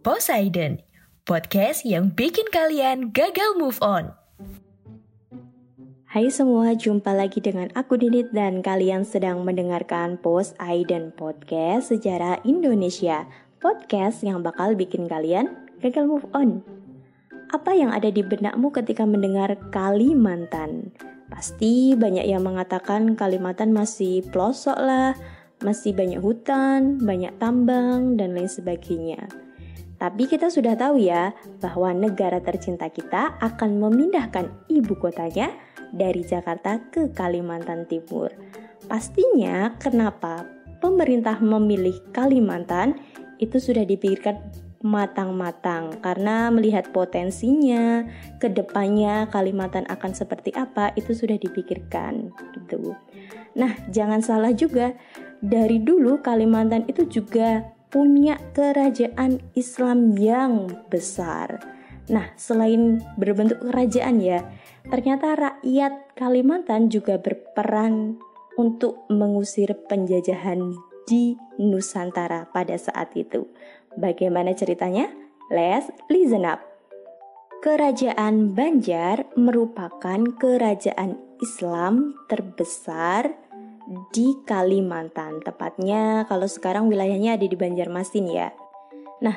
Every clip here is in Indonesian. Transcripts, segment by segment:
Poseidon, podcast yang bikin kalian gagal move on. Hai semua, jumpa lagi dengan aku Dinit dan kalian sedang mendengarkan Post Aiden Podcast Sejarah Indonesia Podcast yang bakal bikin kalian gagal move on Apa yang ada di benakmu ketika mendengar Kalimantan? Pasti banyak yang mengatakan Kalimantan masih pelosok lah Masih banyak hutan, banyak tambang, dan lain sebagainya tapi kita sudah tahu ya bahwa negara tercinta kita akan memindahkan ibu kotanya dari Jakarta ke Kalimantan Timur. Pastinya kenapa pemerintah memilih Kalimantan itu sudah dipikirkan matang-matang karena melihat potensinya ke depannya Kalimantan akan seperti apa itu sudah dipikirkan gitu. Nah jangan salah juga dari dulu Kalimantan itu juga punya kerajaan Islam yang besar. Nah, selain berbentuk kerajaan ya, ternyata rakyat Kalimantan juga berperan untuk mengusir penjajahan di Nusantara pada saat itu. Bagaimana ceritanya? Let's listen up. Kerajaan Banjar merupakan kerajaan Islam terbesar di Kalimantan. Tepatnya kalau sekarang wilayahnya ada di Banjarmasin ya. Nah,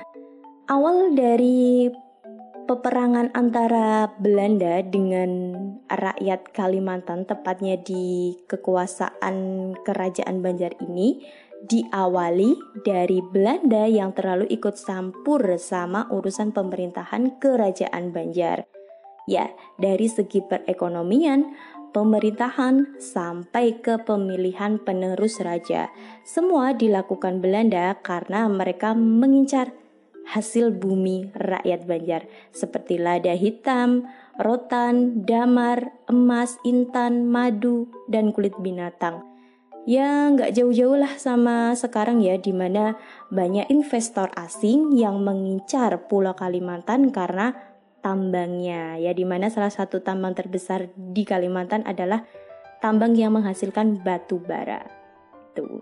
awal dari peperangan antara Belanda dengan rakyat Kalimantan tepatnya di kekuasaan kerajaan Banjar ini diawali dari Belanda yang terlalu ikut campur sama urusan pemerintahan kerajaan Banjar. Ya, dari segi perekonomian, pemerintahan sampai ke pemilihan penerus raja. Semua dilakukan Belanda karena mereka mengincar hasil bumi rakyat Banjar seperti lada hitam, rotan, damar, emas, intan, madu, dan kulit binatang. Ya nggak jauh-jauh lah sama sekarang ya di mana banyak investor asing yang mengincar Pulau Kalimantan karena tambangnya ya di mana salah satu tambang terbesar di Kalimantan adalah tambang yang menghasilkan batu bara. Tuh.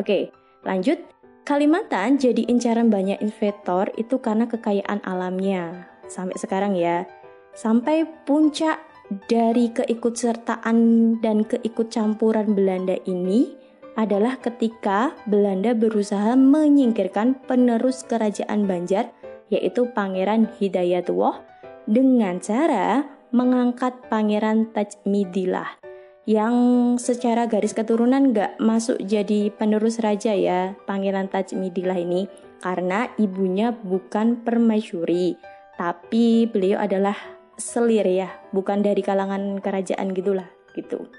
Oke, lanjut. Kalimantan jadi incaran banyak investor itu karena kekayaan alamnya. Sampai sekarang ya. Sampai puncak dari keikutsertaan dan keikutcampuran Belanda ini adalah ketika Belanda berusaha menyingkirkan penerus kerajaan Banjar yaitu Pangeran Hidayatullah dengan cara mengangkat Pangeran Tajmidillah yang secara garis keturunan gak masuk jadi penerus raja ya Pangeran Tajmidillah ini karena ibunya bukan permaisuri tapi beliau adalah selir ya bukan dari kalangan kerajaan gitulah gitu.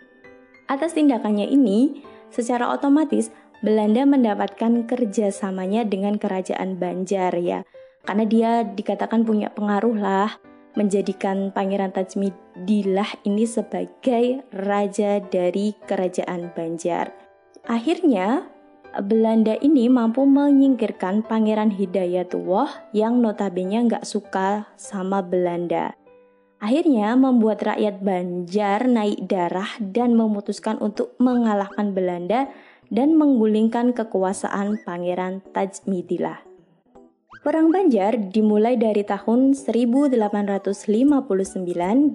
Atas tindakannya ini secara otomatis Belanda mendapatkan kerjasamanya dengan kerajaan Banjar ya karena dia dikatakan punya pengaruh lah menjadikan Pangeran Tajmidillah ini sebagai raja dari kerajaan Banjar. Akhirnya Belanda ini mampu menyingkirkan Pangeran Hidayatullah yang notabene nggak suka sama Belanda. Akhirnya membuat rakyat Banjar naik darah dan memutuskan untuk mengalahkan Belanda dan menggulingkan kekuasaan Pangeran Tajmidillah. Perang Banjar dimulai dari tahun 1859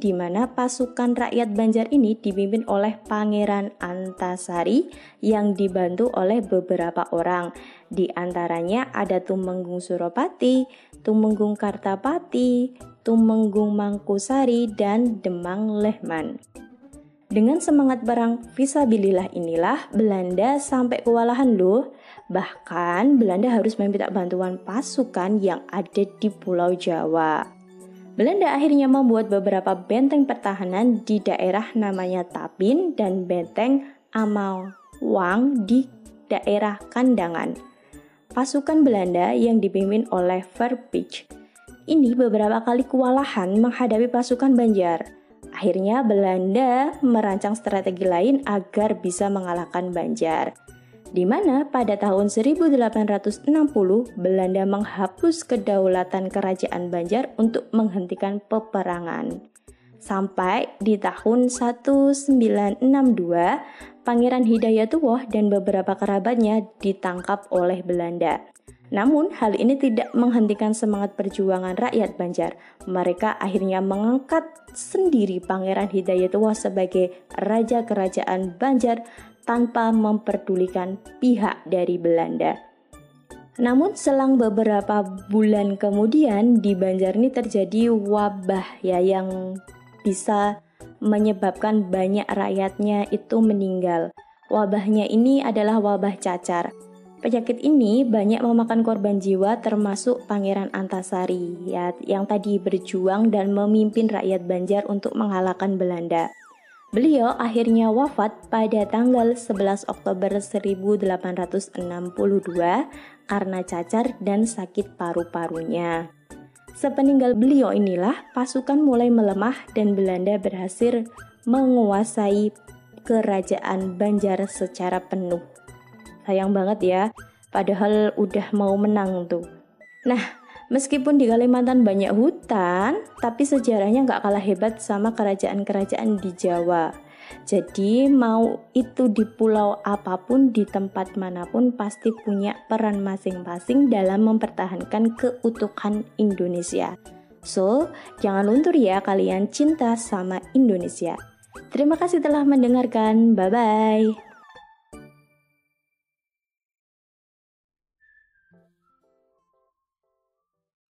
di mana pasukan rakyat Banjar ini dipimpin oleh Pangeran Antasari yang dibantu oleh beberapa orang. Di antaranya ada Tumenggung Suropati, Tumenggung Kartapati, Tumenggung Mangkusari, dan Demang Lehman. Dengan semangat perang visabilillah inilah Belanda sampai kewalahan loh. Bahkan Belanda harus meminta bantuan pasukan yang ada di Pulau Jawa. Belanda akhirnya membuat beberapa benteng pertahanan di daerah namanya Tapin dan benteng Amawang di daerah Kandangan. Pasukan Belanda yang dipimpin oleh Verpich ini beberapa kali kewalahan menghadapi pasukan Banjar. Akhirnya Belanda merancang strategi lain agar bisa mengalahkan Banjar. Di mana pada tahun 1860 Belanda menghapus kedaulatan kerajaan Banjar untuk menghentikan peperangan. Sampai di tahun 1962 Pangeran Hidayatullah dan beberapa kerabatnya ditangkap oleh Belanda. Namun, hal ini tidak menghentikan semangat perjuangan rakyat Banjar. Mereka akhirnya mengangkat sendiri Pangeran Hidayatullah sebagai Raja Kerajaan Banjar tanpa memperdulikan pihak dari Belanda. Namun selang beberapa bulan kemudian di Banjar ini terjadi wabah ya yang bisa menyebabkan banyak rakyatnya itu meninggal. Wabahnya ini adalah wabah cacar. Penyakit ini banyak memakan korban jiwa termasuk Pangeran Antasari ya, yang tadi berjuang dan memimpin rakyat Banjar untuk mengalahkan Belanda. Beliau akhirnya wafat pada tanggal 11 Oktober 1862 karena cacar dan sakit paru-parunya. Sepeninggal beliau inilah pasukan mulai melemah dan Belanda berhasil menguasai kerajaan Banjar secara penuh. Sayang banget ya, padahal udah mau menang tuh. Nah, meskipun di Kalimantan banyak hutan, tapi sejarahnya nggak kalah hebat sama kerajaan-kerajaan di Jawa. Jadi mau itu di pulau apa pun, di tempat mana pun pasti punya peran masing-masing dalam mempertahankan keutuhan Indonesia. So, jangan luntur ya kalian cinta sama Indonesia. Terima kasih telah mendengarkan. Bye bye.